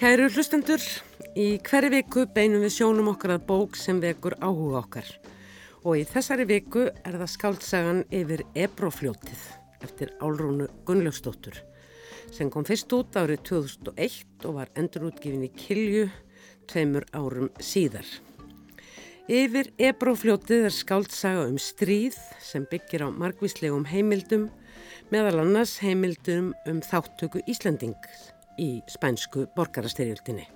Kæru hlustendur, í hverju viku beinum við sjónum okkar að bók sem vekur áhuga okkar. Og í þessari viku er það skáltsagan yfir Ebrofljótið eftir Álrúnu Gunnlaugstóttur sem kom fyrst út árið 2001 og var endurútgifin í Kilju tveimur árum síðar. Yfir Ebrofljótið er skáltsaga um stríð sem byggir á margvíslegum heimildum meðal annars heimildum um þáttöku Íslandings í spænsku borgarastyrjöldinni.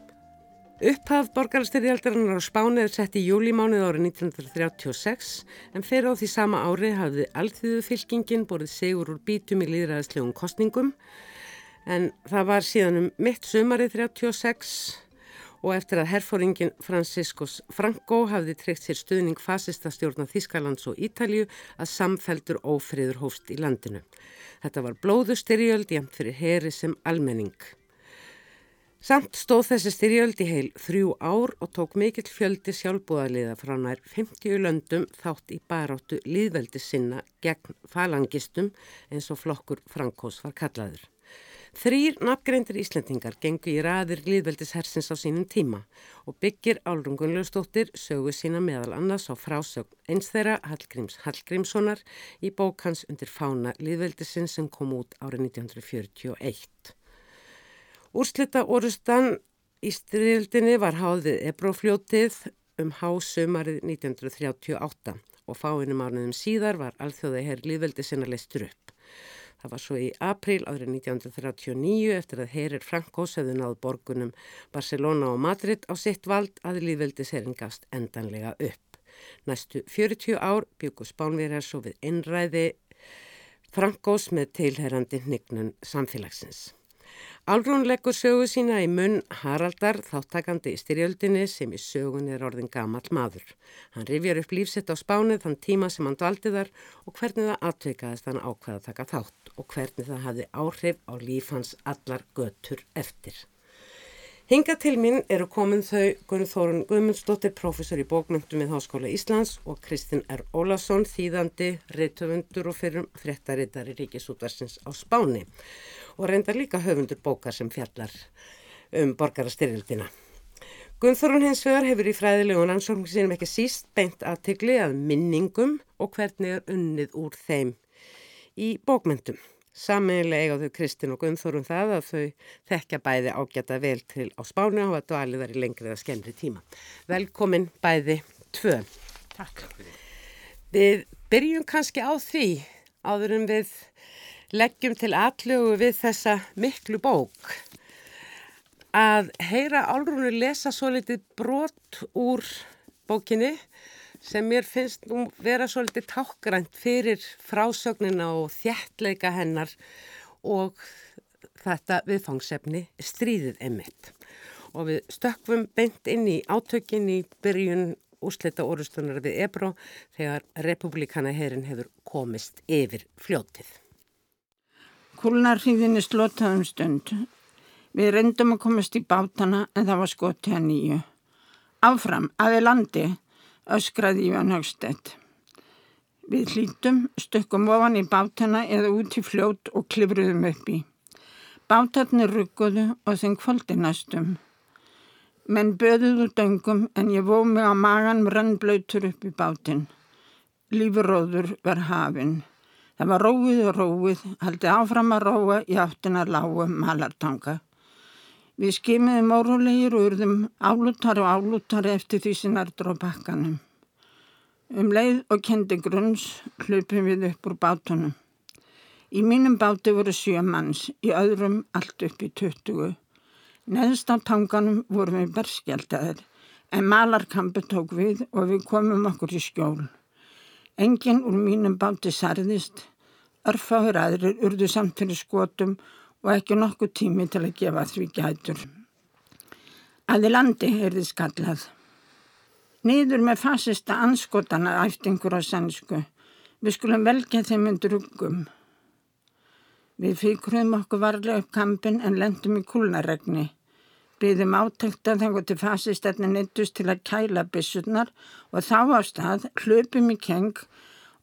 Upphaf borgarastyrjaldarinnar á Spáni er sett í júlimánuð árið 1936 en fyrir á því sama ári hafði alþýðu fylkingin borðið segur úr bítum í líðræðislegum kostningum en það var síðan um mitt sumarið 36 og eftir að herfóringin Franciscus Franco hafði treykt sér stuðning fasista stjórna Þískalands og Ítalju að samfeldur ófriður hófst í landinu. Þetta var blóðu styrjöld jæmt fyrir heri sem almenning. Samt stóð þessi styrjöld í heil þrjú ár og tók mikill fjöldi sjálfbúðarliða frá nær 50 löndum þátt í baráttu líðveldi sinna gegn falangistum eins og flokkur Frankós var kallaður. Þrýr nafngreindir Íslendingar gengu í raðir líðveldishersins á sínum tíma og byggir Álrungunljóstóttir sögu sína meðal annars á frásögn eins þeirra Hallgríms Hallgrímssonar í bókans undir fána líðveldisins sem kom út árið 1941. Úrslita orustan í styrildinni var háðið Ebrófljótið um hásumarið 1938 og fáinum árunum síðar var alþjóðið herr líðveldi sinna leistur upp. Það var svo í april árið 1939 eftir að herrir Frankós hefði náð borgunum Barcelona og Madrid á sitt vald að líðveldisherrin gafst endanlega upp. Næstu 40 ár byggur Spánverjar svo við innræði Frankós með tilherrandi hnignun samfélagsins. Álrún leggur sögu sína í munn Haraldar þáttakandi í styrjöldinni sem í sögun er orðin gamall maður. Hann rifjar upp lífsett á spánið þann tíma sem hann dvaldi þar og hvernig það atveikaðist hann ákvaða að taka þátt og hvernig það hafði áhrif á líf hans allar götur eftir. Hinga til minn eru komin þau Gunn Þórun Guðmundsdóttir, professor í bókmyndum við Háskóla Íslands og Kristinn R. Ólason, þýðandi, reytöfundur og fyrrum fréttarittari Ríkisútvarsins á Spáni og reyndar líka höfundur bókar sem fjallar um borgarastyrildina. Gunn Þórun hins vegar hefur í fræðilegun ansóknum sínum ekki síst beint aðtegli að minningum og hvernig er unnið úr þeim í bókmyndum. Saminlega eiga þau Kristinn og Gunnþórum það að þau þekkja bæði ágæta vel til á spánu og hafa dvalið þar í lengri eða skemmri tíma. Velkomin bæði tvö. Takk. Við byrjum kannski á því áður en við leggjum til aðlögu við þessa miklu bók að heyra álrunu lesa svo litið brot úr bókinni sem mér finnst nú vera svolítið tákgrænt fyrir frásögnina og þjættleika hennar og þetta viðfangsefni stríðið emitt. Og við stökfum beint inn í átökin í byrjun úrslita orustunar við Ebro þegar republikana herin hefur komist yfir fljótið. Kúlnarhýðinni slotaðum stund. Við reyndum að komast í bátana en það var skotið að nýju. Áfram, aðið landi öskraði Ívan Högstedt. Við hlítum, stökkum ofan í bátana eða út í fljót og klifruðum upp í. Bátarnir rugguðu og þeim kvöldi næstum. Menn böðuðu döngum en ég vóð mig á magan rannblöytur upp í bátinn. Lífuróður var hafinn. Það var róið og róið, haldi áfram að róa í áttina lágu malartanga. Við skimiðum órólegir og urðum álúttar og álúttar eftir því sem erður á bakkanum. Um leið og kendi grunns hlupum við upp úr bátunum. Í mínum báti voru sjö manns, í öðrum allt upp í tuttugu. Neðst á tanganum vorum við berskjaldaðir, en malarkampu tók við og við komum okkur í skjól. Engin úr mínum báti sarðist, örfáður aðrir urðu samt fyrir skotum og ekki nokkuð tími til að gefa því gætur. Aði landi er þið skallað. Nýður með fasista anskotana æftingur á sannsku. Við skulum velja þeim undir uggum. Við fíkruðum okkur varlega upp kampin en lendum í kúlnaregni. Byðum átækta þegar til fasistarni neittust til að kæla bissurnar og þá á stað hlupum í keng,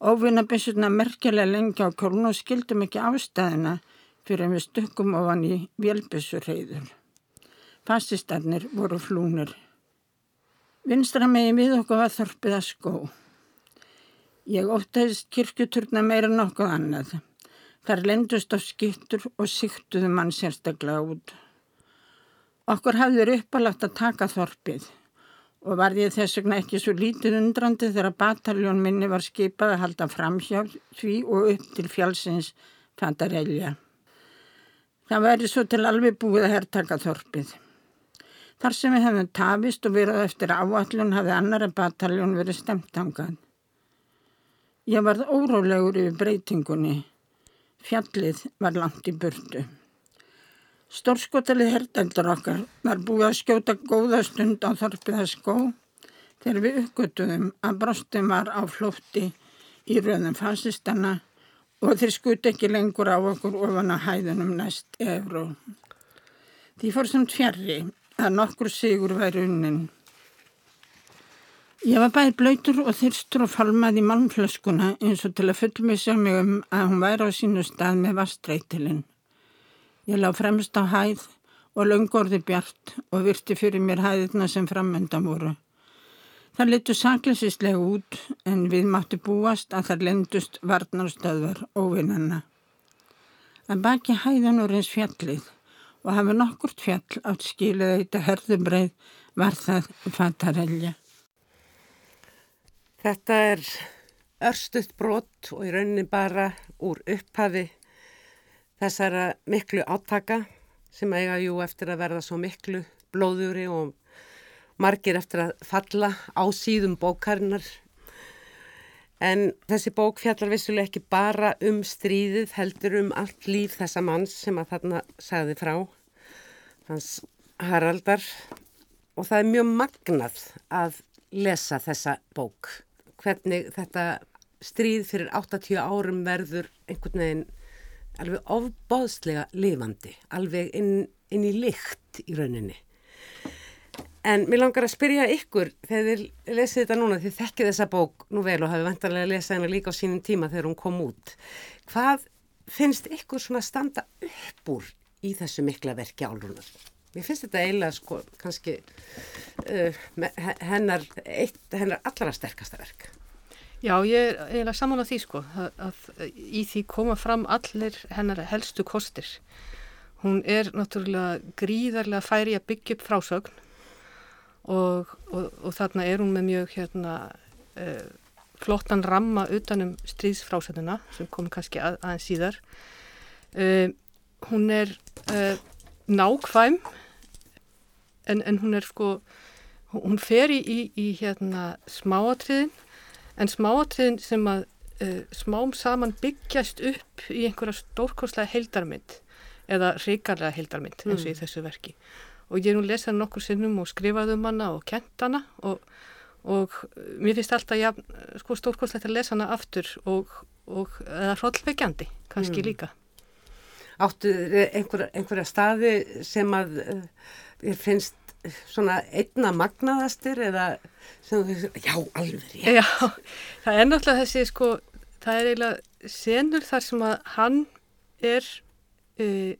óvinna bissurnar merkjulega lengi á kólun og skildum ekki ástæðina fyrir við stökkum ofan í vélbissurreiður. Fasistarnir voru flúnir. Vinstra megin við okkur var þorpið að skó. Ég óttaðist kirkjuturna meira nokkuð annað. Þar lendust á skittur og siktuðu mann sérstaklega út. Okkur hafður uppalagt að taka þorpið og var ég þess vegna ekki svo lítið undrandi þegar bataljón minni var skipað að halda fram hjá því og upp til fjálsins Fantarelja. Það væri svo til alveg búið að herrtaka þorpið. Þar sem við hefðum tafist og verið eftir áallun hafði annara bataljón verið stemtangað. Ég varð órólegur yfir breytingunni. Fjallið var langt í burtu. Stórskotalið herdeldur okkar var búið að skjóta góða stund á þorpiða skó þegar við uppgötuðum að brostum var á flótti í röðum fasistana og þeir skuti ekki lengur á okkur ofan að hæðunum næst efru. Því fór sem tjerri að nokkur sigur væri unnin. Ég var bæði blöytur og þyrstur og falmað í malmflöskuna eins og til að fullmissa mig um að hún væri á sínu stað með vastreitilinn. Ég lág fremst á hæð og laungorði bjart og virti fyrir mér hæðina sem framöndan voru. Það litur sakleisislega út en við máttu búast að það lendust varnarstöðvar óvinnanna. Að baki hæðan voru eins fjallið og hafi nokkurt fjall átt skilið eitthvað herðubreið var það fatarelja. Þetta er örstuðt brot og í rauninni bara úr upphafi þessara miklu átaka sem eiga jú eftir að verða svo miklu blóðjúri og margir eftir að falla á síðum bókarinnar. En þessi bók fjallar vissulega ekki bara um stríðið, heldur um allt líf þessa manns sem að þarna sagði frá, hans Haraldar. Og það er mjög magnað að lesa þessa bók. Hvernig þetta stríð fyrir 80 árum verður einhvern veginn alveg ofbóðslega lifandi, alveg inn, inn í lykt í rauninni. En mér langar að spyrja ykkur þegar þið lesið þetta núna, þið þekkið þessa bók nú vel og hafið vantarlega að lesa hennar líka á sínum tíma þegar hún kom út. Hvað finnst ykkur svona standa upp úr í þessu mikla verki álrunar? Mér finnst þetta eiginlega sko kannski uh, hennar, eitt, hennar allra sterkasta verk. Já, ég er eiginlega saman á því sko að, að í því koma fram allir hennar helstu kostir. Hún er náttúrulega gríðarlega færi að byggja upp frásögn og, og, og þarna er hún með mjög hérna uh, flottan ramma utanum stríðsfrásögnuna sem kom kannski að, aðeins síðar. Uh, hún er uh, nákvæm en, en hún er sko, hún fer í, í, í hérna smáatriðin en smáatriðin sem að smám saman byggjast upp í einhverja stórkoslega heildarmynd eða ríkarlega heildarmynd eins og mm. í þessu verki og ég er nú lesað nokkur sinnum og skrifaði um hana og kent hana og, og mér finnst alltaf ja, sko, stórkoslega að lesa hana aftur og, og eða hrollveikjandi kannski mm. líka Áttu einhverja, einhverja staði sem að uh, finnst svona einna magnaðastir eða sem þú veist, já, alveg rétt. Já, það er náttúrulega þessi sko, það er eiginlega senur þar sem að hann er uh,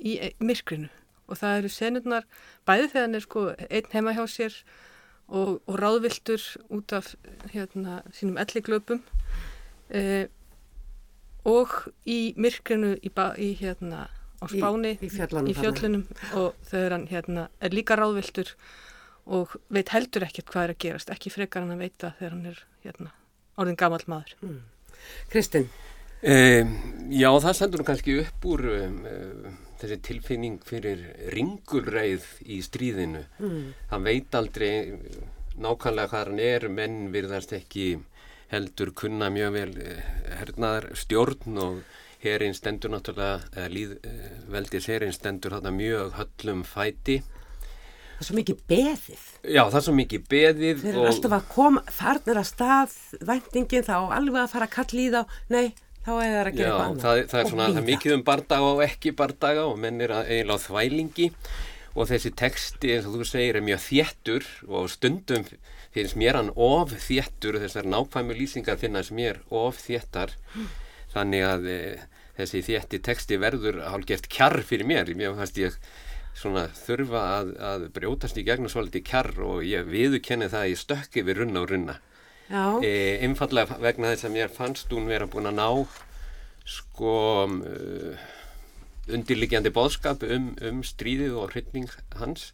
í myrkrinu og það eru senurnar bæði þegar hann er sko einn heima hjá sér og, og ráðviltur út af hérna sínum elliglöpum uh, og í myrkrinu í, í hérna á Spáni í, í fjöllunum, í fjöllunum. Og þegar hann hérna, er líka ráðviltur og veit heldur ekkert hvað er að gerast ekki frekar hann að veita þegar hann er hérna, orðin gammal maður. Mm. Kristinn eh, Já, það sendur kannski upp úr um, þessi tilfinning fyrir ringulreið í stríðinu mm. hann veit aldrei nákvæmlega hvað hann er menn virðast ekki heldur kunna mjög vel hernaðar stjórn og Herinn stendur náttúrulega, eða líð, eh, veldis herinn stendur þarna mjög höllum fæti. Það er svo mikið beðið. Já, það er svo mikið beðið. Þeir eru alltaf að koma, farnir að stað, vendingin þá, alveg að fara að kalla í þá, nei, þá er það að gera eitthvað annað. Það, það er svona, það mikið um bardaga og ekki bardaga og menn er eiginlega á þvælingi og þessi texti, eins og þú segir, er mjög þéttur og stundum finnst mér hann of þéttur, þessar nákvæmi lýsingar finnast mér of þéttar, þannig að e, þessi þétti texti verður hálfgeft kjarr fyrir mér mér fannst ég svona þurfa að, að brjótast í gegnum svolítið kjarr og ég viðurkenni það að ég stökki við runna og runna. E, einfallega vegna þess að mér fannst hún vera búin að ná sko uh, undirliggjandi boðskap um, um stríðið og hrytning hans.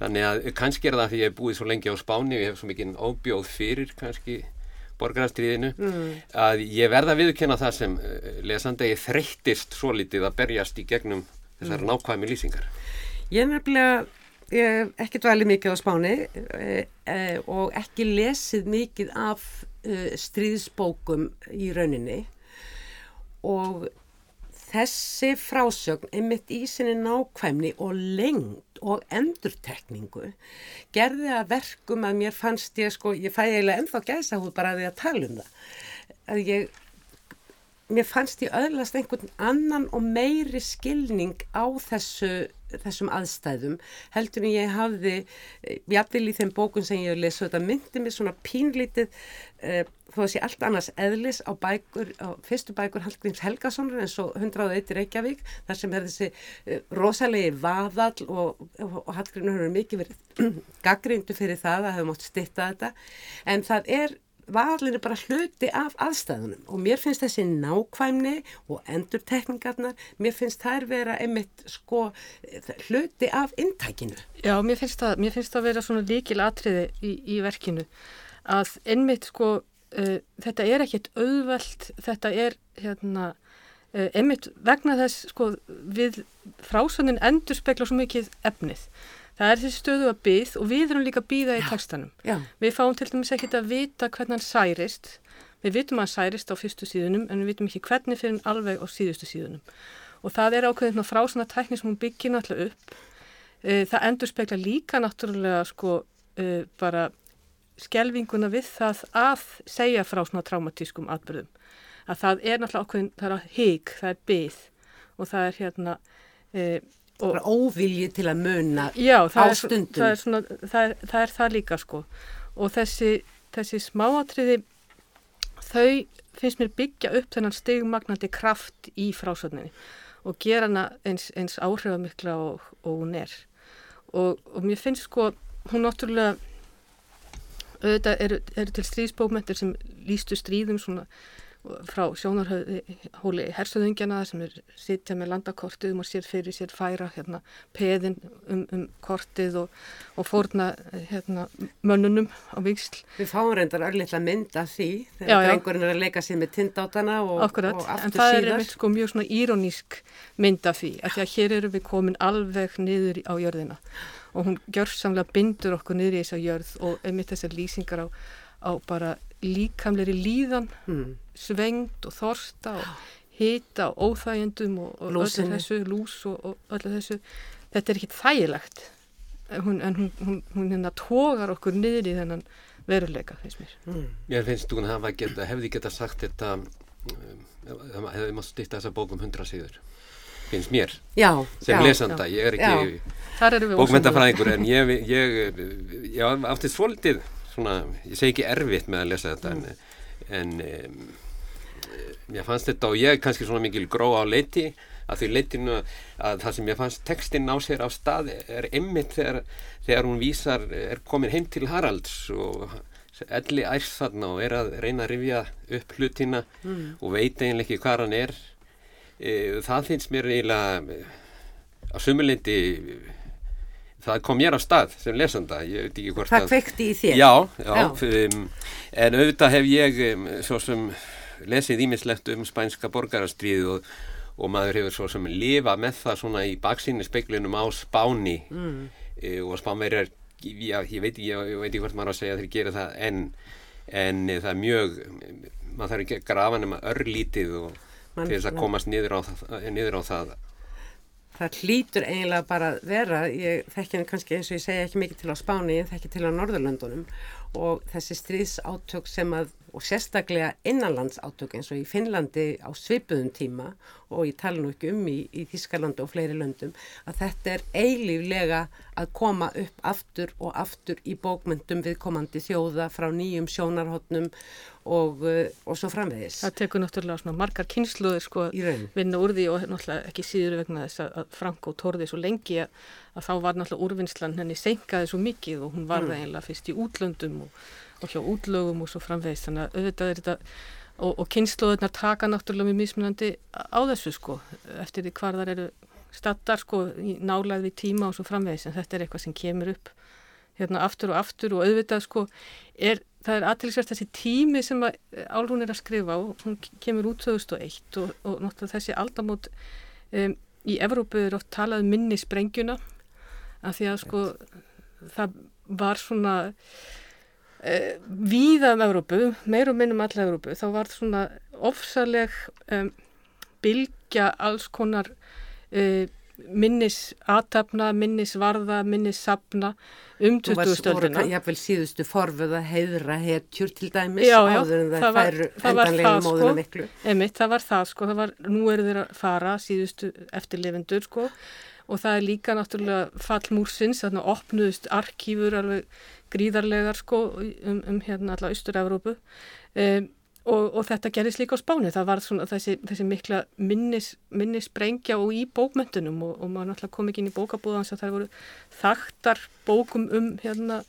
Þannig að kannski er það því ég hef búið svo lengi á Spáni og ég hef svo mikið óbjóð fyrir kannski borgarastríðinu að ég verða að viðurkenna það sem uh, lesandi að ég þreyttist svo litið að berjast í gegnum þessar nákvæmi lýsingar. ég nefnilega ég hef ekki dvalið mikið á Spáni e, e, og ekki lesið mikið af e, stríðsbókum í rauninni. Og þessi frásögn einmitt í sinni nákvæmni og lengd og endurtekningu gerði að verkum að mér fannst ég sko, ég fæ eiginlega ennþá gæsa hún bara að því að tala um það. Að ég mér fannst ég öðlast einhvern annan og meiri skilning á þessu, þessum aðstæðum heldur en ég hafði eh, jafnvel í þeim bókun sem ég hef lesið þetta myndi mér svona pínlítið uh, þó að sé allt annars eðlis á bækur, á fyrstu bækur Hallgríms Helgasonar eins og 101 í Reykjavík þar sem er þessi uh, rosalegi vaðall og, og, og Hallgrímur hefur mikið verið gaggrindu fyrir það að hefur mótt stitta þetta. En það er vaðallin er bara hluti af aðstæðunum og mér finnst þessi nákvæmni og endurtekningarnar, mér finnst þær vera einmitt sko hluti af intækinu. Já, mér finnst það, mér finnst það vera svona líkil atriði í, í verkinu að einmitt sko uh, þetta er ekkit auðvelt, þetta er hérna uh, einmitt vegna þess sko við frásöndin endur spekla svo mikið efnið. Það er þessi stöðu að byð og við erum líka að byða í textanum. Já. Við fáum til dæmis ekkit að vita hvernig hann særist. Við vitum að hann særist á fyrstu síðunum en við vitum ekki hvernig fyrir hann alveg á síðustu síðunum. Og það er ákveðin frá svona tækni sem hún byggir náttúrulega upp. Eh, Það endur spekla líka náttúrulega sko eh, bara skelvinguna við það að segja frá svona traumatískum atbyrðum. Að það er náttúrulega ákveðin, það er að hig, það er byð og það er hérna... Og, Bara óvilji til að muna Já, á er, stundum. það, er svona, það, er, það er það líka sko og þessi, þessi smáatriði þau finnst mér byggja upp þennan stigmagnandi kraft í frásögninni og gera hana eins, eins áhrifamikla og, og hún er og, og mér finnst sko hún náttúrulega auðvitað eru, eru til stríðsbókmentir sem lístu stríðum svona frá sjónarhóli hersöðungjana sem er sitja með landakortið og sér fyrir sér færa hérna, peðin um, um kortið og, og fórna hérna, mönnunum á viksl. Við fáum reyndar örlittla mynd af því þegar drengurinn er að leika sér með tindátana og, og en aftur það er síðar. einmitt sko mjög svona írónísk mynd af því að því að hér eru við komin alveg niður á jörðina og hún gjörsamlega bindur okkur niður í þessa jörð og einmitt þessar lýsingar á, á bara líkamleiri líðan, Mm. Svengd og þorsta og hita og óþægjendum og, og öllu þessu, lús og, og öllu þessu. Þetta er ekki þægilegt. Hún, en hún, hún, hún hérna tógar okkur niður í þennan veruleika, finnst mér. Mm. Mér finnst hún hafa geta, hefði geta sagt þetta um, hefði mátt stýtta þessa bókum hundra síður finnst mér, Já, sem já, lesanda. Ég er ekki Þar eru við bókmentafræðingur en ég, ég, ég já, átti svolítið svona, ég segi ekki erfitt með að lesa þetta en, en um, ég fannst þetta og ég er kannski svona mikil gró á leiti að því leitinu að það sem ég fannst textinn á sér á stað er ymmit þegar, þegar hún vísar er komin heim til Haralds og elli ærs þarna og er að reyna að rifja upp hlutina og veit eiginlega ekki hvað hann er e, það finnst mér eiginlega á sumuleiti það kom mér á stað sem lesanda ég veit ekki hvort Það að kveikti í þér. já, já, Já. Um, en auðvitað hef ég um, svo sem lesið ímislegt um spænska borgarastríðu og, og maður hefur svo sem lifað með það svona í baksínni speiklinum á Spáni. Mm. e, og Spánverjar já, ég veit ekki, ég, veit ekki hvort maður á að segja að þeir gera það en, en e, það er mjög maður þarf ekki að grafa nema örlítið og Man- til þess að komast niður á, niður á það. Það hlýtur eiginlega bara vera, ég þekki hann kannski eins og ég segja ekki mikið til á Spáni, ég þekki til á Norðurlöndunum. Og þessi stríðsátök sem að og sérstaklega innanlandsátök eins og í Finnlandi á svipuðum tíma og ég tala nú ekki um í, í Þískalandi og fleiri löndum að þetta er eilíflega að koma upp aftur og aftur í bókmyndum viðkomandi þjóða frá nýjum sjónarhóttnum og, uh, og svo framvegis. Það tekur náttúrulega svona margar kynsluður sko vinna úr því og náttúrulega ekki síður vegna þess að Franko tórði svo lengi að, að þá var náttúrulega úrvinnslan henni senkaði svo mikið og hún var það mm. einlega fyrst í útlöndum og og hjá útlögum og svo framvegist þannig að auðvitað er þetta og, og kynnslóðunar taka náttúrulega mjög mismunandi á þessu sko eftir því hvar þar eru stattar sko nálaði við tíma og svo framvegist en þetta er eitthvað sem kemur upp hérna aftur og aftur og auðvitað sko er, það er aðtilsvært þessi tími sem að Álrún er að skrifa á hún kemur út 2001 og, og náttúrulega þessi aldamót um, í Evrópu er oft talað um minni sprengjuna af því að sko það var svona uh, víða um Európu, meir og minnum alla Európu, þá var svona ofsaleg um, bylgja alls konar uh, minnis aðtapna, minnis varða, minnis sapna um 20 stöldina. Ég haf vel síðustu forfuð að heiðra hetjur til dæmis já, já, áður en það, það færu endanlega móðuna sko, miklu. Emitt, það var það sko, það var, nú eru þeir að fara síðustu eftirlifindur sko og það er líka náttúrulega fallmúrsins, þannig að opnuðust arkífur alveg gríðarlegar sko um, um hérna alla Ístur-Európu um, og, og þetta gerðist líka á spáni, það var svona þessi, þessi mikla minnis, minnisbrengja og í bókmyndunum og, og maður náttúrulega kom ekki inn í bókabúðans að það voru þaktar bókum um hérna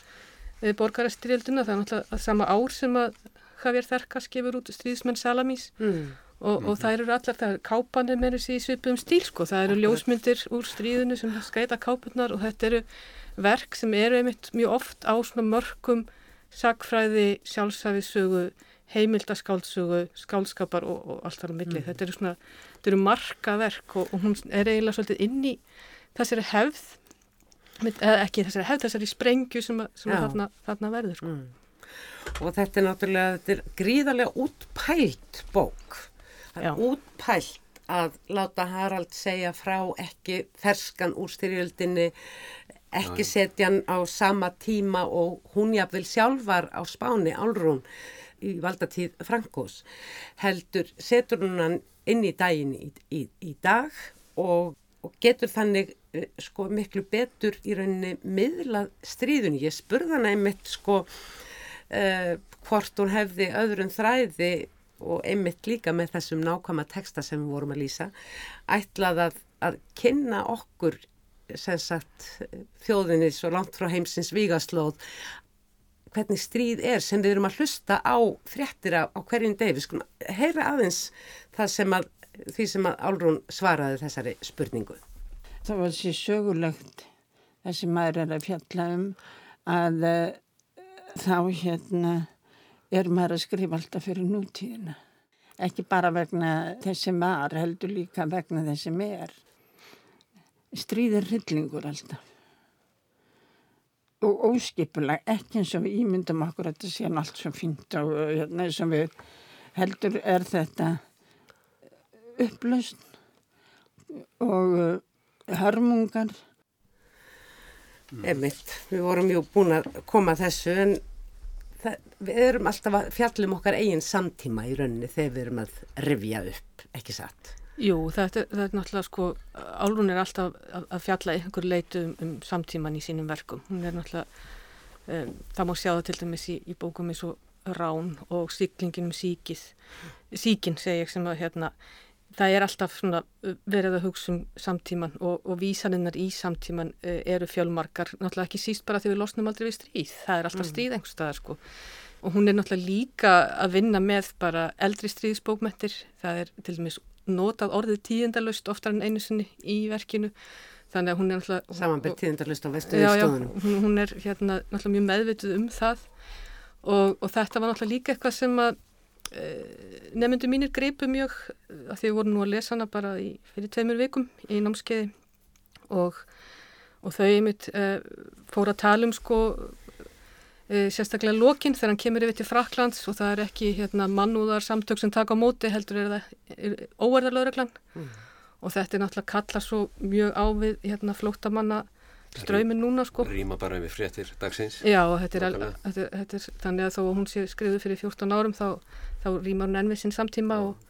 e, borgarastyrjölduna, það er náttúrulega sama ár sem að Javier Þerkas gefur út stríðismenn Salamís. Mm. Og, og það eru allar, það er kápanir með þessi svipum stíl sko, það eru ljósmyndir úr stríðinu sem skreita kápunar og þetta eru verk sem eru einmitt mjög oft á svona mörgum sagfræði, sjálfsæfisögu, heimildaskáldsögu, skálskapar og, og allt þar á milli. Mm. Þetta eru svona, þetta eru marga verk og, og hún er eiginlega svolítið inn í þessari hefð, eða ekki þessari hefð, þessari sprengju sem, að, sem að þarna, þarna verður. Sko. Mm. Og þetta er náttúrulega, þetta er gríðarlega útpælt bók. Það er útpælt að láta Harald segja frá ekki ferskan úr styrjöldinni ekki setja hann á sama tíma og hún jafnvel sjálfar á spáni álrún í valdatíð Frankós heldur setur hún hann inn í daginn í, í, í dag og, og getur þannig eh, sko miklu betur í rauninni miðlað stríðunni. Ég spurða einmitt sko uh, hvort hún hefði öðrun þræði og einmitt líka með þessum nákvæma texta sem við vorum að lýsa ætlað að, að kynna okkur sagt, þjóðinni svo langt frá heimsins vígaslóð hvernig stríð er sem við erum að hlusta á fréttir á, á hverjum deg við skulum heyra aðeins það sem að því sem að Álrún svaraði þessari spurningu. Það var sér sögulegt þessi maður er að fjalla um að uh, þá hérna er maður að skrifa alltaf fyrir nútíðina. Ekki bara vegna þessi maður heldur líka vegna þessi meir stríðir hryllingur alltaf. Og óskipulag ekki eins og við ímyndum okkur að þetta sé allt svo fínt og hérna, eins og við heldur er þetta upplaust og uh, hörmungar. Emitt, við vorum jú búin að koma þessu en það, við erum alltaf að fjallum okkar eigin samtíma í rauninni þegar við erum að rivja upp, ekki satt Jú, þetta, þetta er náttúrulega sko, Álrún er alltaf að, að fjalla einhver leitu um, um samtíman í sínum verkum. Hún er náttúrulega, um, það má sjá það til dæmis í, í bókum eins og Rán og Siglingin um síkið, síkin segi ég sem að hérna, það er alltaf svona verið að hugsa um samtíman og, og vísaninnar í samtíman uh, eru fjölmarkar, náttúrulega ekki síst bara þegar við losnum aldrei við stríð. Það er alltaf mm. stríð einhver staðar sko. Og hún er náttúrulega líka að vinna með bara eldri stríðsbókmettir, það er til dæmis notað orðið tíundalust oftar en einu sinni í verkinu. Þannig að hún er náttúrulega Samanbyrð tíundalust á vestuði stóðunum hún, hún er hérna náttúrulega mjög meðvituð um það. Og, og þetta var náttúrulega líka eitthvað sem að nefndu mínir greipu mjög að því voru nú að lesa hana bara í, fyrir tveimur vikum í námskeiði og, og þau einmitt e, fóru að tala um sko e, sérstaklega lokinn þegar hann kemur yfir til Fraklands og það er ekki hérna, mannúðar samtök sem taka á móti heldur er það óerðarlauraglann mm. og þetta er náttúrulega kalla svo mjög á við hérna, flóttamanna ströymin núna sko. Rýma bara við fréttir dagsins. Já, þetta er, al, þetta, þetta er þannig að þó að hún sé skrifuð fyrir 14 árum þá, þá rýmar hún enn við sinn samtíma og,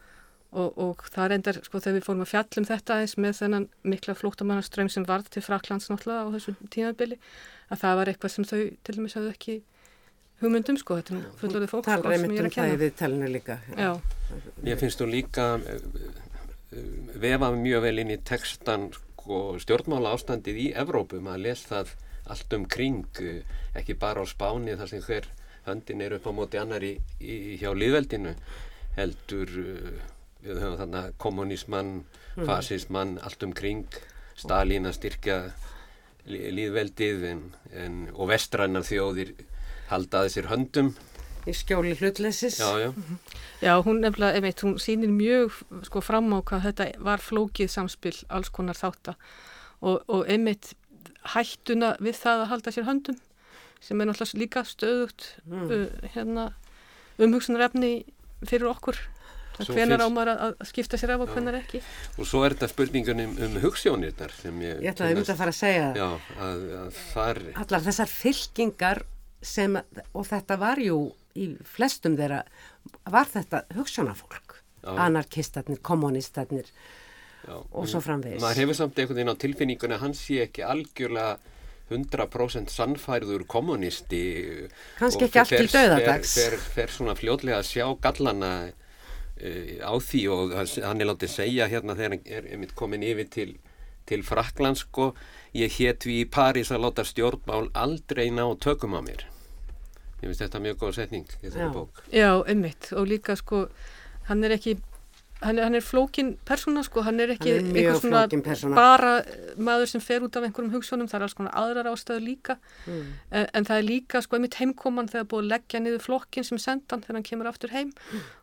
og, og það er endar, sko, þegar við fórum að fjallum þetta eins með þennan mikla flóttamannaströym sem varð til Fraklands náttúrulega á þessu tímabili, að það var eitthvað sem þau til dæmis hafðu ekki hugmyndum, sko, þetta er fullorðið fólk, Talar sko, sem einmitt ég er um að það í kenna. viðtalinu líka. Já, Mér finnst hún líka uh, uh, vefa mjög vel inn í textan sko, stjórnmála ástandið í Evrópu, maður les það allt um kring, uh, ekki bara á spáni þar sem hver höndin er upp á móti annar í, í, hjá liðveldinu, heldur uh, við höfum þarna kommunismann, fasismann, allt um kring, Stalin að styrkja líðveldið en, en, og vestrænar þjóðir halda að þessir höndum. Í skjóli hlutleysis. Já, já. Já, hún nefnilega, einmitt, hún sýnir mjög sko fram á hvað þetta var flókið samspil alls konar þátta og, og einmitt hættuna við það að halda sér höndum sem er náttúrulega líka stöðugt uh, hérna, umhugsunarefni fyrir okkur. Svo Hvenar finnst- á maður að, skipta sér af og Já. hvenar ekki? Og svo er þetta spurningun um, um hugssjónirnar sem ég... Ég ætlaði um þetta að fara að segja. Já, að, að þar, Allar þessar fylkingar sem, og þetta var jú í flestum þeirra, var þetta hugsunafólk. Já. Anarkistarnir, kommunistarnir já, og svo framvegis. maður hefur samt einhvern veginn á tilfinningunni að hann sé ekki algjörlega 100% sannfærður kommunisti Kannski og ekki allt til dauðadags. fer, fer, fer svona fljótlega að sjá gallana uh, á því og hann er látið segja hérna þegar hann er einmitt komin yfir til, til Fraklands sko, ég hét við í París að láta stjórnmál aldrei ná tökum á mér ég finnst þetta mjög góð setning í þessari bók. Já, einmitt. Og líka sko, hann er ekki hann er, hann er flókin persóna sko, hann er ekki Hann er einhver svona persóna. bara eh, maður sem fer út af einhverjum hugsunum, það er alls konar aðrar ástöðu líka. Mm. en, en það er líka sko einmitt heimkoman þegar búið að leggja niður flokkin sem sendan þegar hann kemur aftur heim.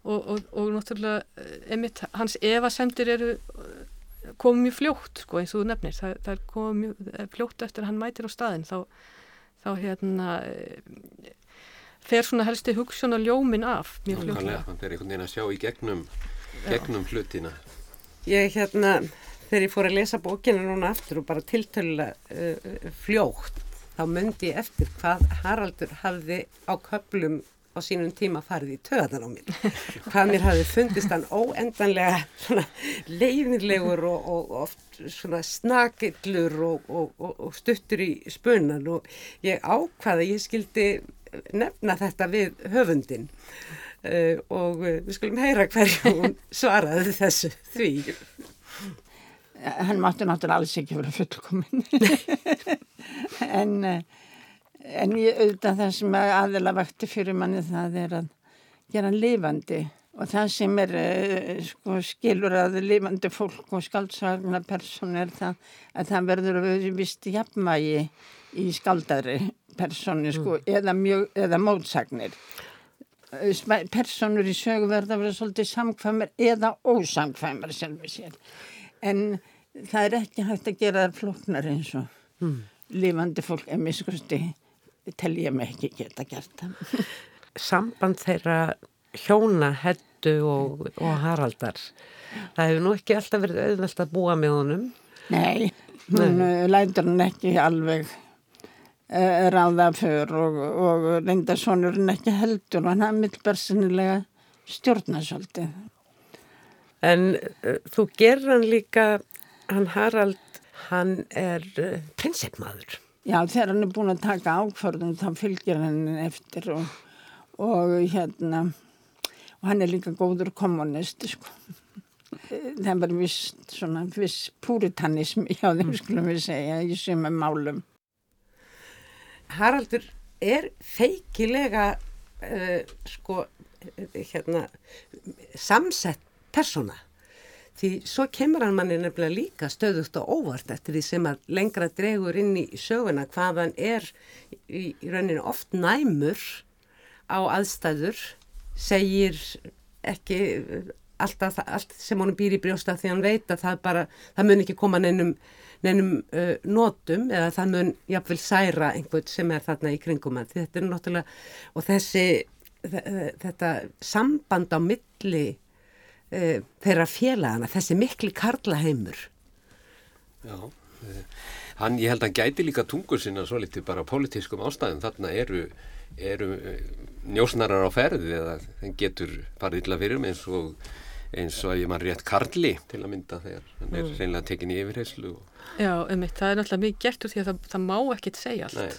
Og, og, og náttúrulega eh, einmitt hans evasendir eru eh, komið mjög fljótt sko eins og þú nefnir. Það, það er komið mjög fljótt eftir að hann mætir á staðin þá, þá hérna fer svona helsti hugsun og ljómin af mjög Nákvæmlega, fljótlega. Hann fer einhvern veginn að sjá í gegnum, gegnum hlutina. Ég hérna, þegar ég fór að lesa bókina núna aftur og bara tiltölulega uh, fljótt, þá myndi ég eftir hvað Haraldur hafði á köplum á sínum tíma farið í töðan á mér. Hvað mér hafði fundist hann óendanlega svona leiðinlegur og, og oft svona snakillur og, og, og, og stuttur í spunan og ég ákvaða, ég skildi nefna þetta við höfundin. Uh, og uh, við skulum heyra hverju hún svaraði þessu því. hann mátti náttúrulega alls ekki vera fullkomin en eh, en ég auðvitað það sem aðeila vakti fyrir manni það er að gera lifandi og það sem er eh, sko, skilur að lifandi fólk og skaldsagna persónu er það að það verður að vera vist jafnvægi í skaldari persónu sko, eða, mjög, eða mótsagnir personur í sögu verða að vera svolítið samkvæmur eða ósamkvæmur sjálfur sér en það er ekki hægt að gera þær flóknar eins og mm. lifandi fólk en miskusti tel ég mig ekki geta gert það samband þeirra hjóna, Heddu og, og Haraldar. Það hefur nú ekki alltaf verið auðvelt að búa með honum. Nei, hún lætur hann ekki alveg ráða för og, og reynda sonurinn ekki heldur og hann hafði mitt bersinilega stjórna svolítið. En uh, þú gerir hann líka, hann Harald, hann er uh, prinsipmaður. Já, þegar hann er búin að taka ákvörðum þá fylgir hann eftir og, og hérna og hann er líka góður kommunist sko. það var viss svona viss puritanism hjá þeim skulum við segja í sumum málum Haraldur er feikilega uh, sko, uh, hérna, samsett persóna. Því svo kemur hann manni nefnilega líka stöðugt og óvart eftir því sem að lengra dregur inn í söguna hvað hann er í, í rauninu oft næmur á aðstæður, segir ekki alltaf allt sem honum býr í brjósta því hann veit að það bara, það mun ekki koma neinum, neinum uh, notum eða það mun jafnvel særa einhvern sem er þarna í kringum hann. Þetta er náttúrulega, og þessi, þe- þetta samband á milli uh, þeirra félagana, þessi mikli karlaheimur. Já, eh, hann, ég held að hann gæti líka tungur sinna svo litið bara pólitískum ástæðum þarna eru, eru eh, njósnarar á ferði eða hann getur farið illa fyrir með eins og eins og ég mann rétt Karli til að mynda þegar hann er Mm. reynilega tekin í yfirheyslu og Já, um það er náttúrulega mikið gert úr því að það, það má ekkit segja allt. Nei.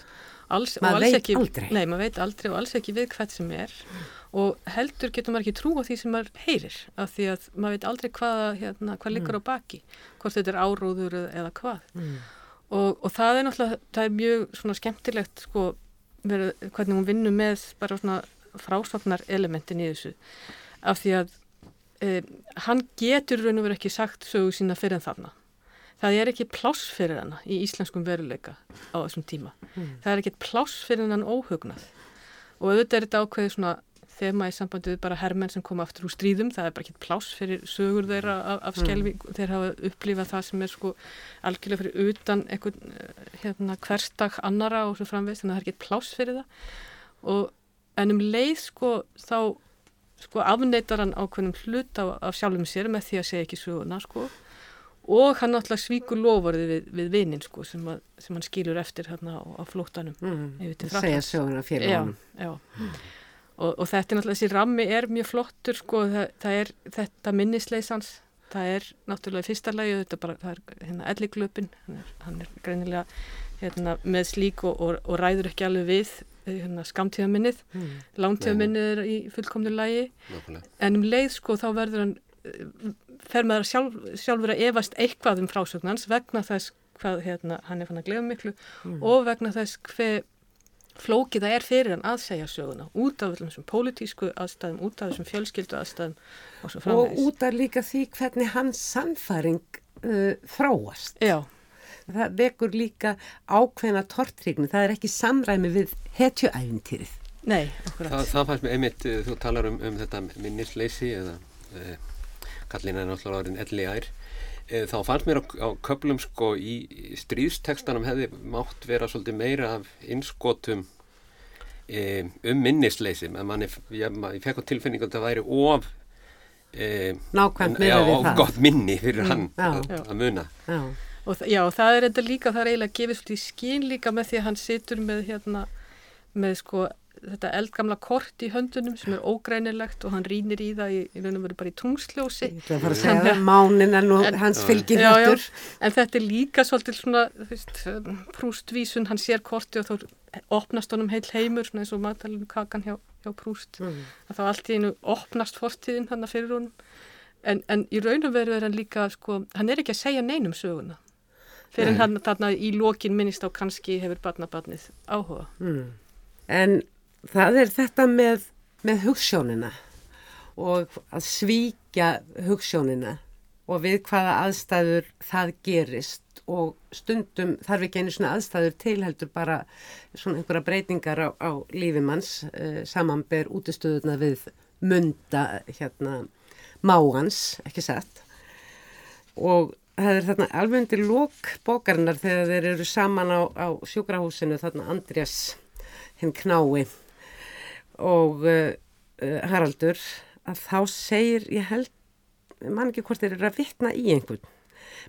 Alls, Maður alls veit ekki, aldrei. Nei, maður veit aldrei og alls ekki við hvert sem er og heldur getur maður ekki trú á því sem maður heyrir af því að maður veit aldrei hvað, hérna, hvað liggur á baki, hvort þetta er áróður eða, hvað. Og, og það er náttúrulega, það er mjög svona skemmtilegt sko, verið, hvernig hún vinnur með bara svona frásvagnar elementin í þessu af því að e, hann getur raun og verið ekki sagt sögu sína fyrir en þarna. Það er ekki pláss fyrir hana í íslenskum veruleika á þessum tíma. Það er ekki pláss fyrir hann óhugnað. Og auðvitað er þetta ákveðið svona þema í sambandi við bara hermenn sem koma aftur úr stríðum. Það er bara ekki pláss fyrir sögur þeirra af, af skelving. Þeir hafa upplifað það sem er sko algjörlega fyrir utan einhvern eh, hérna, hverstak annara og svo framvegst. Þannig að það er ekki pláss fyrir það. Og, en um leið sko þá sko afneitar hann ákveðnum hlut af, af sjálfum sér með því að segja ekki söguna sko og hann náttúrulega svíkur lofarði við, við vinnin sko sem, að, sem hann skilur eftir hérna á, á flóttanum Mm. Segja söguna fyrir Já, honum. já. Og, og þetta er náttúrulega, þessi rammi er mjög flottur sko, það, það er þetta minnisleisans, það er náttúrulega í fyrsta lagi, þetta bara, það er hérna elliklöpin, hann er, hann er greinilega hérna, með slík og, og, og ræður ekki alveg við hérna, skamtíðaminnið, Mm. langtíðaminnið er í fullkomnu nákvæmlega. en um leið sko þá verður hann eh, fer maður sjálf, sjálfur að efast eitthvað um frásögnans vegna þess hvað hérna, hann er fann að glefa miklu og vegna þess hver flókið það er fyrir hann að segja söguna út af þessum pólitísku aðstæðum, út af þessum fjölskyldu aðstæðum og Og út af líka því hvernig hans sannfæring uh, þróast. Já, Það vekur líka ákveðna tortryggni. Það er ekki samræmi við hetjuæfintýrið. nei, okkur Það, það fannst mér einmitt, eh, þú talar um, um þetta minnisleysi eða e, kallin er náttúrulega orðin elli ær e, þá fannst mér á, á köplum sko í stríðstekstanum hefði mátt vera svolítið meira af innskotum e, um minnisleysi menn manni, ég, ég fekk á tilfinningu að það væri of Nákvæmt en- já, við það. gott minni fyrir hann já. að, að muna Já. Og þa- já, það er þetta líka, það er eiginlega gefið svolítið í skín líka með því að hann situr með hérna, með sko þetta eldgamla kort í höndunum sem er ógreinilegt og hann rínir í það í, í raun og veru bara í tungsljósi. Að að segja það, mánin er nú En- hans já, hættur. en þetta er líka svolítið svona, þú veist, prústvísun, hann sér korti og þá opnast honum heil heimur, svona eins og matalinu kakan hjá, hjá prúst. Mm. Að þá allt í einu opnast fortíðin hann fyrir honum. En, en í raun og veru er hann líka, sko, hann er ekki að segja neinum söguna. Fyrir hann þarna í lokin minnist á kannski hefur barnabarnið áhuga. Mm. En það er þetta með, með hugssjónina og að svíkja hugssjónina og við hvaða aðstæður það gerist og stundum þarf ekki einu svona aðstæður til heldur bara svona einhverja breytingar á, á lífimanns uh, samanber útistöðuna við munda hérna máans, ekki satt og það er þarna alveg undir lók bókarinnar þegar þeir eru saman á, á sjúkrahúsinu þarna Andrés hinn knái og uh, Haraldur að þá segir, ég held ég man ekki hvort þeir eru að vitna í einhvern.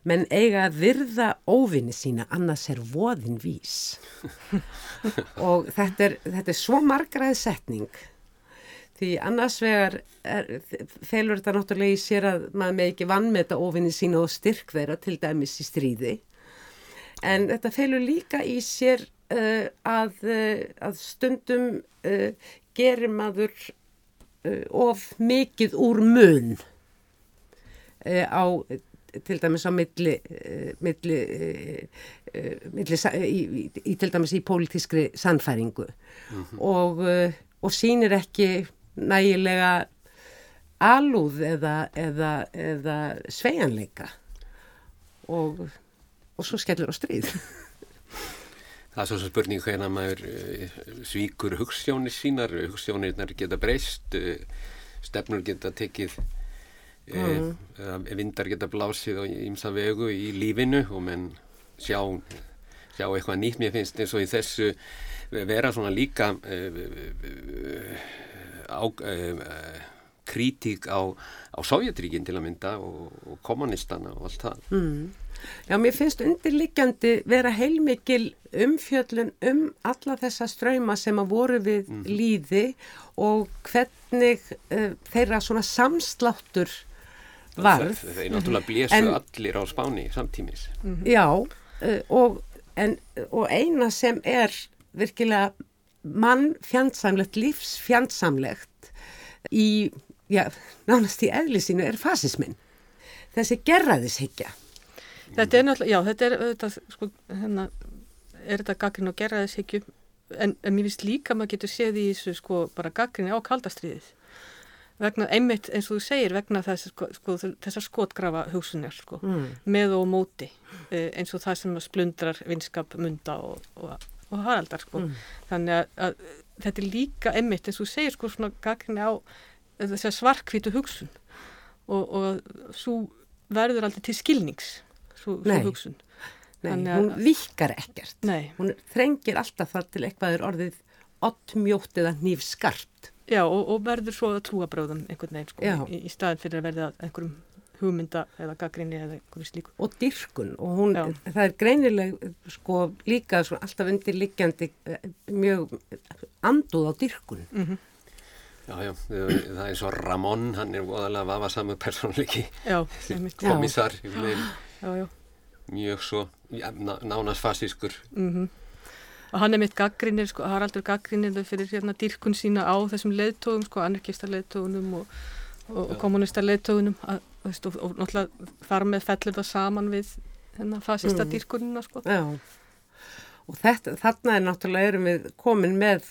Menn eiga að virða óvinni sína, annars er voðin vís. Og þetta er, þetta er svo margraði setning því annars vegar felur þetta náttúrulega í sér að maður með ekki vann með þetta óvinni sína og styrk þeirra til dæmis í stríði. En þetta felur líka í sér uh, að, uh, að stundum uh, gerir maður of mikið úr mun á til dæmis á milli, milli, milli í, í, í til dæmis í pólitískri sannfæringu. Og, uh, og sýnir ekki nægilega alúð eða, eða, eða sveianleika og, og svo skellur á stríð. Það er svo sem spurning hvernig maður uh, svíkur hugssjónir sínar, hugssjónirnar geta breyst, uh, stefnur geta tekið, uh, uh, vindar geta blásið á ímsa vegu í lífinu og menn sjá, sjá eitthvað nýtt. Mér finnst eins og í þessu vera svona líka uh, uh, á, uh, kritík á, á Sovjetríkin til að mynda og, og kommunistana og allt það. Mm. Já, mér finnst undirliggjandi vera heilmikil umfjöllun um alla þessa ströyma sem að voru við Mhm. líði og hvernig uh, þeirra svona samsláttur varð. Þe- Þeir náttúrulega blésu En- allir á Spáni samtímis. Já, uh, og, en, og eina sem er virkilega mann fjandsamlegt, lífs fjandsamlegt í, já, nánast í eðlisínu er fasismin. Þessi gerraðishyggja. Þetta er náttúrulega, já, þetta er auðvitað, sko, hérna, er þetta gaggrin og gerraðishyggju, en, en mér finnst líka maður getur séð í þessu, sko, bara gaggrinni á kaldastriðið. Vegna, einmitt eins og þú segir, vegna þess, sko, sko, þessar skotgrafa hugsunar, sko, Mm. með og móti, eh, eins og það sem splundrar vinskap munda og, og, og haraldar, sko. Mm. Þannig að, að þetta er líka einmitt, eins og segir, sko, svona gaggrinni á svarkvítu hugsun og, og svo verður aldrei til skilnings, svo, svo hugsun. Nei, að- hún virkar ekkert. Nei, Hún þrengir alltaf þar til eitthvað er orðið oddmjótt eða nýfskarpt. já, og, og verður svo að trúa bráðum einhvern veginn, sko, Já. í, í staðin fyrir að verða einhverjum hugmynda eða gaggrinni eða einhverju slíku. og dyrkun og hún, Já. það er greinileg sko líka svona alltaf undirliggjandi eh, mjög anduð á dyrkun. Mm Já, já, það er svo Ramón, hann er voðalega vafasamur persónleiki, Já, einmitt, Já. komissar, mjög svo já, ná, nánast fasískur. Mm Og hann er mitt gaggrinir, sko, Haraldur gaggrinir fyrir hérna dýrkun sína á þessum leiðtógum, sko, anarkista leiðtógunum og, og, kommunista leiðtógunum að, veist, og, og náttúrulega þar með fellur það saman við hérna fasista Mm. dýrkunina, sko. Já. Og þetta, þarna er náttúrulega erum við komin með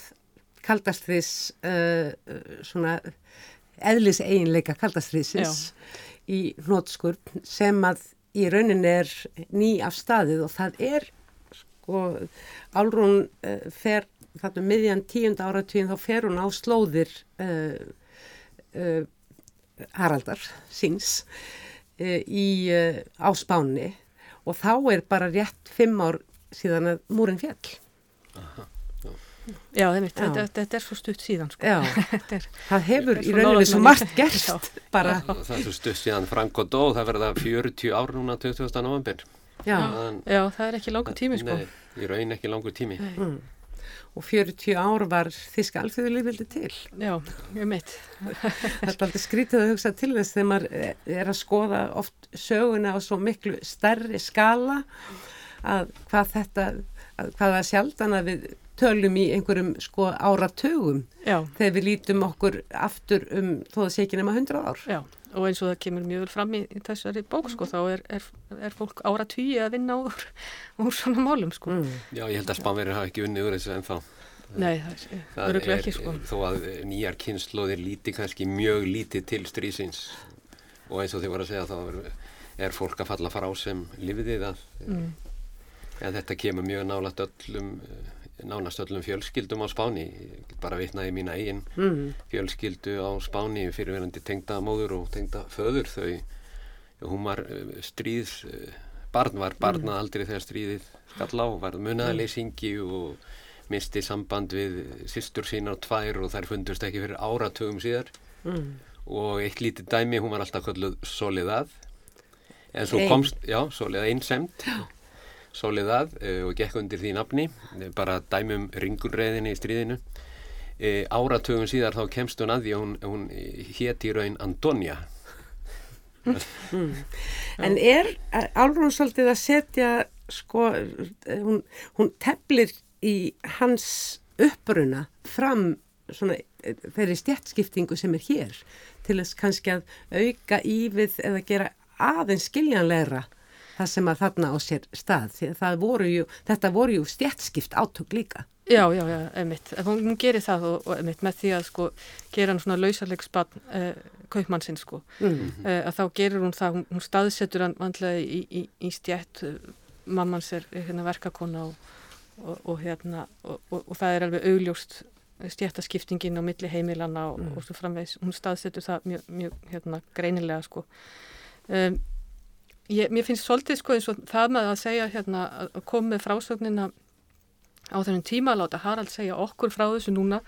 kaldastriðs uh, svona eðlis eiginleika kaldastriðsins í hnótskurn sem að í rauninni er ný af staðið og það er sko Álrún uh, fer þarna um miðjan tíunda áratvíðin þá fer hún á slóðir uh, uh, Haraldar síns uh, í uh, á Spáni og þá er bara rétt fimm ár síðan að múrin fjall. Já, einmitt, Já. þetta, þetta er svo stutt síðan, sko. Já, Þetta er, það hefur Er í rauninni svo margt gerst Já. bara, Og það er svo stutt síðan Frank og dó, það verða 40 ár núna 20. november. já, já, það er ekki langur tími, sko. Nei, í raun ekki langur tími. mm. Og 40 ár var þíska alþjóðulífildi til. Já, einmitt. Það er aldrei skrítið að hugsa til þess þegar maður er að skoða oft söguna á svo miklu stærri skala að hvað þetta, að hvað það sjaldan að við tölum í einhverjum sko áratugum Já, þegar við lítum okkur aftur um þó það sé ekki nema 100 ár. já. Og eins og það kemur mjög vel fram í, í þessari bók, sko, þá er, er, er fólk ára tugi að vinna úr, úr svona málum, sko. Mm. Já, ég held að Spánverðir hafa ekki unnið úr þessu ennþá. Nei, það er Það öruglega er, ekki, sko. Þó að nýjar kynnslóðir líti kannski mjög lítið til strísins og eins og þið voru að segja þá er, er fólk að falla frá sem lifiðið að Mm. en þetta kemur mjög nálagt öllum eh, nánast öllum fjölskyldum á Spáni. Bara vitnaði mína eigin Mm. fjölskyldu á Spáni fyrirverandi tengda móður og tengda föður. Þau, hún var eh, stríðs eh, barn var barnað aldrei þegar stríðið skall á var munaðaleysingi og misti samband við systur sínar og tvær og þær fundust ekki fyrir áratugum síðar. Mm. og eitt lítið dæmi, hún var alltaf kölluð Soledad. En svo komst, já, Soledad einsemt Soledad uh, og gekk undir því nafni eh, bara dæmum ringulreiðinni í stríðinu. Uh, áratugum síðar þá kemst hún að því að hún, hún hétt í raun Antonia. En er Álrún svolítið að setja, sko, hún, hún teflir í hans uppruna fram svona eh, þeirri stjættskiptingu sem er hér til þess kannski að auka ívið eða gera aðeins skiljanlegra það sem að þarna á sér stað. Voru jú, þetta voru jú stjættskipt átök líka. Já, já, já, einmitt. En Hún, gerir það og, og einmitt með því að sko gera hann svona lausarleiksbann uh, kaupmannsinn sko. Mm. Uh, að þá gerir hún það, hún, hún staðsetur hann vandlega í, í, í stjætt, uh, mammans er er hérna verkakona og, og, og hérna og, það er alveg augljóst stjættaskiptingin á milli heimilana og, og svo framvegs, hún staðsetur það mjög, mjög hérna greinilega sko. Um, ég, mér finnst svolítið sko eins og það með að segja hérna að koma með frásögnina á þennum tíma að láta Harald segja okkur frá þessu núna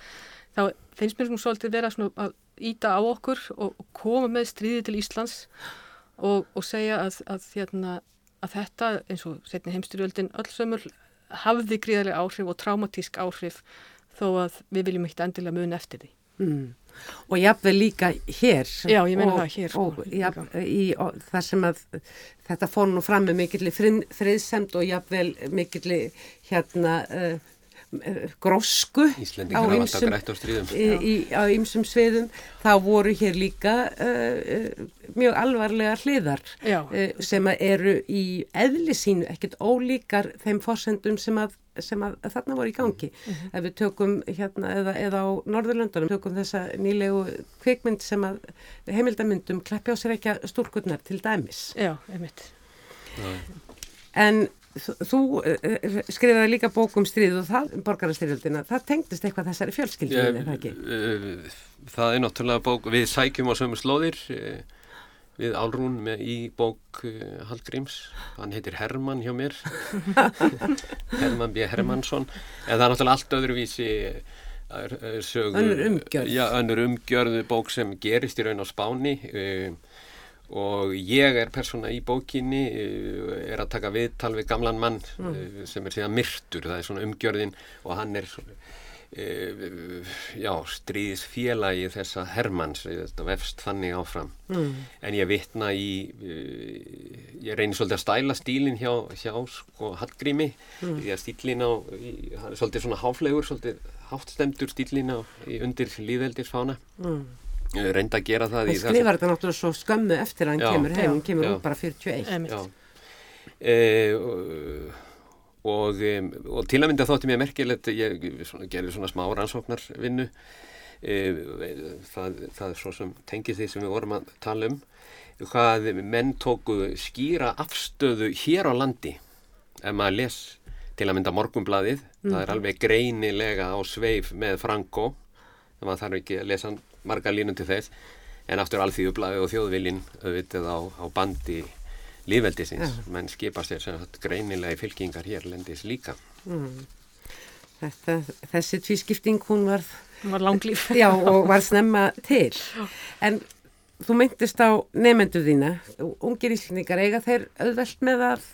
þá finnst mér svona svolítið vera svona að íta á okkur og, og koma með stríði til Íslands og, og segja að, að hérna að þetta eins og setni heimstyrjöldin öll sömul hafði gríðarlega áhrif og traumatísk áhrif þó að við viljum ekkert endilega mun eftir því. Mm. Og jafnveg líka hér. Já, ég meina og, það hér. Sko. Og jafn, í, og, það sem að þetta fór nú fram með mikilli friðsemt og jafnvel mikilli hérna uh, grósku á stríðum. í, á ymsum sviðum. Þá voru hér líka uh, mjög alvarlega hliðar uh, sem eru í eðlisínu ekkert ólíkar þeim fórsendum sem að, sem að, að þarna voru í gangi. Mm -hmm. ef við tökum hérna eða, eða á Norðurlöndunum tökum þessa nýlegu kvikmynd sem að heimildamyndum kleppi á sér ekki að stúrkurnar til dæmis. Já, einmitt. En Þú uh, skrifaði líka bók um stríð og það, borgarastyrjöldina, það tengdist eitthvað þessari fjölskyldinu, er það ekki? Uh, það er náttúrulega bók, við sækjum á sömu slóðir við Álrún með í bók Hallgríms, hann heitir Hermann hjá mér, Hermann B. Hermannsson, en það er náttúrulega allt öðruvísi sögu. Önnur umgjörð. Já, önnur umgjörðu bók sem gerist í raun á spáni og og ég er persóna í bókinni eh, er að taka viðtal við gamlan mann mm. Eh, sem er síðan myrtur það er svona umgjörðin og hann er e, já, stríðisfélagi þessa Hermanns þetta vefst þannig áfram mm. en ég vitna í e, ég reynir svolítið að stæla stílin hjá, hjá sko Hallgrími mm. því að stílin á í, hann er svolítið svona háflegur svolítið háttstemdur stílin á undir líðveldisfána mm reynda að gera það og skrifar þetta náttúrulega svo skömmu eftir að hann já, kemur heim, hann kemur já. út bara 41 e, og, og, og til að mynda þótti mér merkilegt ég svona, gerði svona smá rannsóknarvinnu. E, það, það er svo sem tengið því sem við vorum að tala um hvað menn tóku skýra afstöðu hér á landi. Ef maður les til að mynda morgumbladið, mm. það er mhm. alveg greinilega á sveif með Franko það maður þarf ekki að lesa hann marga línum til þess en aftur alþjóðublaði og þjóðvilin auðvitað á, á bandi lífveldisins, ja. menn skipa sér greinilega í fylkingar hér lendis líka. Mm. Þetta, þessi tvískipting hún var, var langlýf já, og var snemma til. En þú myndist á nefnendu þína. Ungir íslendingar eiga þeir auðvelt með að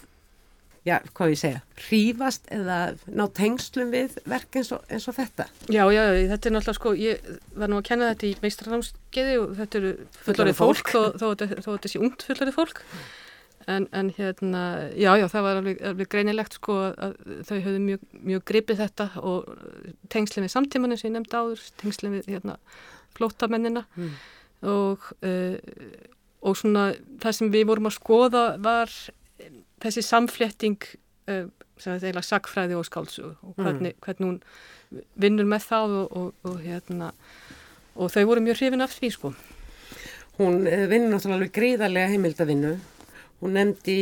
já, hvað ég segja, hrífast eða ná tengslum við verk eins og, eins og þetta? Já, já, þetta er náttúrulega sko, ég var nú að kenna þetta í meistranámskeiði og þetta eru fullorðið fólk, fólk þó þetta sé ungt fullorðið fólk en, en hérna, já, já, það var alveg, alveg greinilegt sko að þau höfðu mjög, mjög gripið þetta og tengslum við samtímanum sem ég nefndi áður, tengslum við hérna flótamennina mm. og uh, og svona það sem við vorum að skoða var þessi samflétting uh, eða sagfræði og skálsu og mm. hvernig, mm. hvernig hún vinnur með það og, og, og, hérna, og þau voru mjög hrifin af því sko. Hún eh, vinnur náttúrulega alveg gríðarlega heimildavinnu. Hún nefndi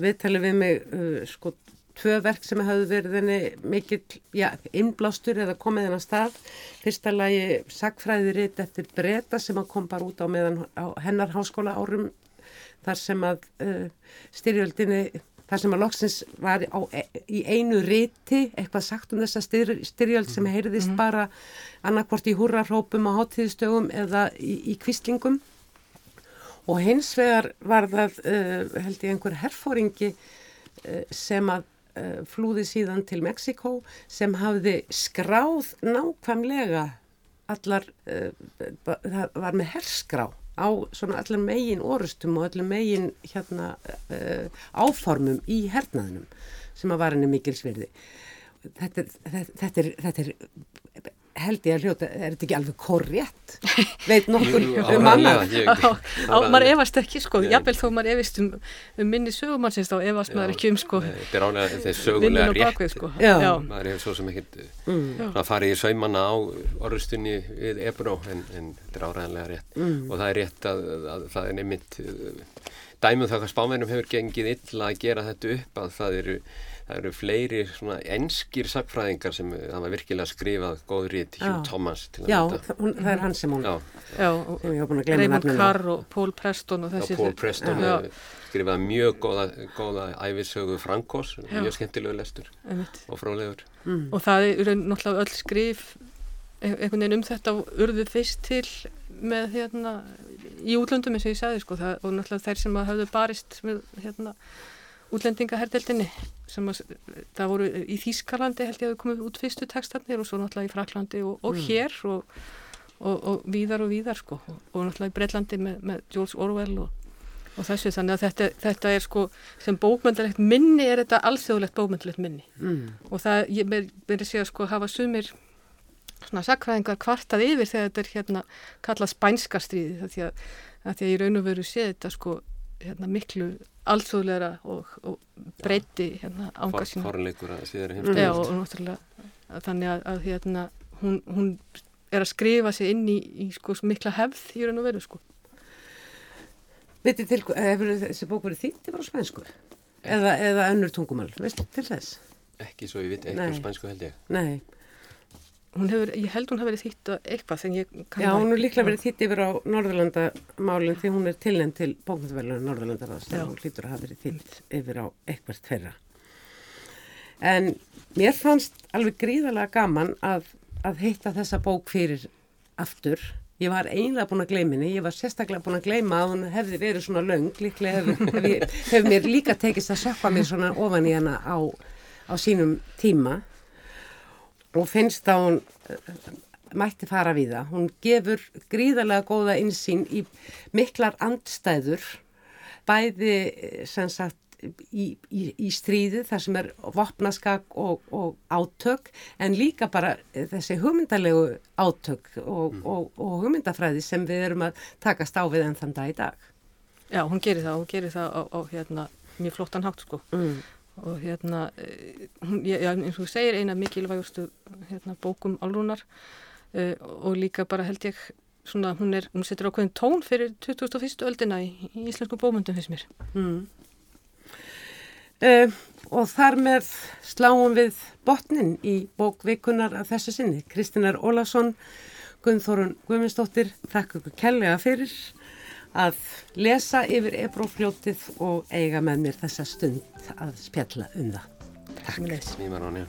viðtali við mig uh, sko tvö verk sem hafði verið henni mikill, já, innblástur eða komið hennar stað. Fyrsta lagi sagfræðiritt eftir breyta sem kom bara út á, meðan, á hennar háskóla árum þar sem að uh, styrjöldinni, þar sem að loksins var á, e, í einu riti eitthvað sagt um þessa styr, styrjöld sem heyrðist mm -hmm. bara annarkvort í húrarrópum á hátíðstögum eða í, í kvistlingum og hins vegar var það uh, held ég einhver herfóringi uh, sem að flúði síðan til Mexiko sem hafði skráð nákvæmlega allar, það var með herskrá á svona allar megin orustum og allar megin hérna uh, áformum í hernaðinum sem að var henni mikilsverði. Þetta er, þetta er, þetta er held ég að hljóta, er þetta ekki alveg korrétt? Veit nokkur um manna? Maður efast ekki sko, jafnvel þó maður efist um, um minni sögumannsins þá efast maður ekki um sko Þetta er ánlega þetta er sögulega rétt sko. maður hefur svo sem ekkit mm. farið í saumanna á orðustunni við Ebró en, en þetta er áræðanlega rétt mm. og það er rétt að, að, að það er nefnitt dæmuð það hvað spámennum hefur gengið illa að gera þetta upp að það eru það eru fleiri svona enskir sagfræðingar sem það var virkilega skrifað góð rít, Hugh Thomas Já, hún, það er hann sem hún Já, já Raymond Carr og Paul Preston og þessi Já, Paul Preston skrifaði mjög góða, góða æfisögu Frankos, mjög skemmtilegu lestur Einmitt. og frálegur mm. Og það eru náttúrulega öll skrif e- einhvern veginn um þetta urðu fyrst til með hérna í útlöndum eins og ég sagði sko. Það, og náttúrulega þeir sem hafðu barist með hérna útlendingaherdeldinni sem að, það voru í Þýskalandi held ég að við komum út fyrstu textarnir og svo náttúrulega í Fraklandi og, og hér og, og, og víðar og víðar sko. Og náttúrulega í Breitlandi með, með George Orwell og, og þessu. Þannig að þetta, þetta er sko sem bókmyndalegt minni er þetta alþjóðlegt bókmyndalegt minni. Mm. og það, ég sé að sko hafa sumir svona sakræðingar kvartað yfir þegar þetta er hérna kallað spænska stríði því að, að því að ég raun og veru sé þetta sko hérna miklu alþjóðleira og, og breyti hérna ánga sína Forleikur að síðar Já, heimstyrjast. og náttúrulega þannig að, að hérna, hún, hún er að skrifa sig inn í, í sko, mikla hefð í raun og veru sko. Vitið til, hefur þessi bók verið þýtt yfir á spænsku? Eða, eða önnur tungumál, veistu til þess? Ekki svo ég veit, Nei. eitthvað spænsku held ég. Nei. Hún hefur, ég held hún hafi verið þýtt að eitthvað Já, hún er líklega verið þýtt yfir á Norðurlandamálinn því hún er tilnæmt til bókmyndavelun Norðurlandaráðs þegar hún hlýtur að hafa verið þýtt yfir á eitthvað tverra. En mér fannst alveg gríðarlega gaman að, að hitta þessa bók fyrir aftur. Ég var einlega búin að gleyma henni, ég var sérstaklega búin að gleyma að hún hefði verið svona löng, líklega hefur hef, hefur mér líka tekist að sökka mér svona ofan í hana á, á sínum tíma og finnst að hún eh, mætti fara við það. Hún gefur gríðarlega góða insýn í miklar andstæður, bæði eh, sem sagt í, í, í stríði þar sem er vopnaskak og, og átök en líka bara eh, þessi hugmyndalegu átök og, og, og hugmyndafræði sem við erum að takast á við enn þann dag í dag. Já, hún gerir það, hún gerir það á, á hérna, mjög flottan hátt sko. Mm. Og hérna, eh, já, eins og þú segir, eina mikilvægustu hérna, bókum álrúnar uh, og líka bara held ég svona, hún er, hún setur ákveðin tón fyrir 2001. öldina í, í íslensku bómyndum finnst mér. Mm. Uh, og þar með sláum við botnin í bókvikunar af þessu sinni. Kristinar Ólafsson, Gunnþórun Guðmundsdóttir, þakka ykkur kellega fyrir að lesa yfir ebrófljótið og eiga með mér þessa stund að spjalla um það. Takk. Ánja.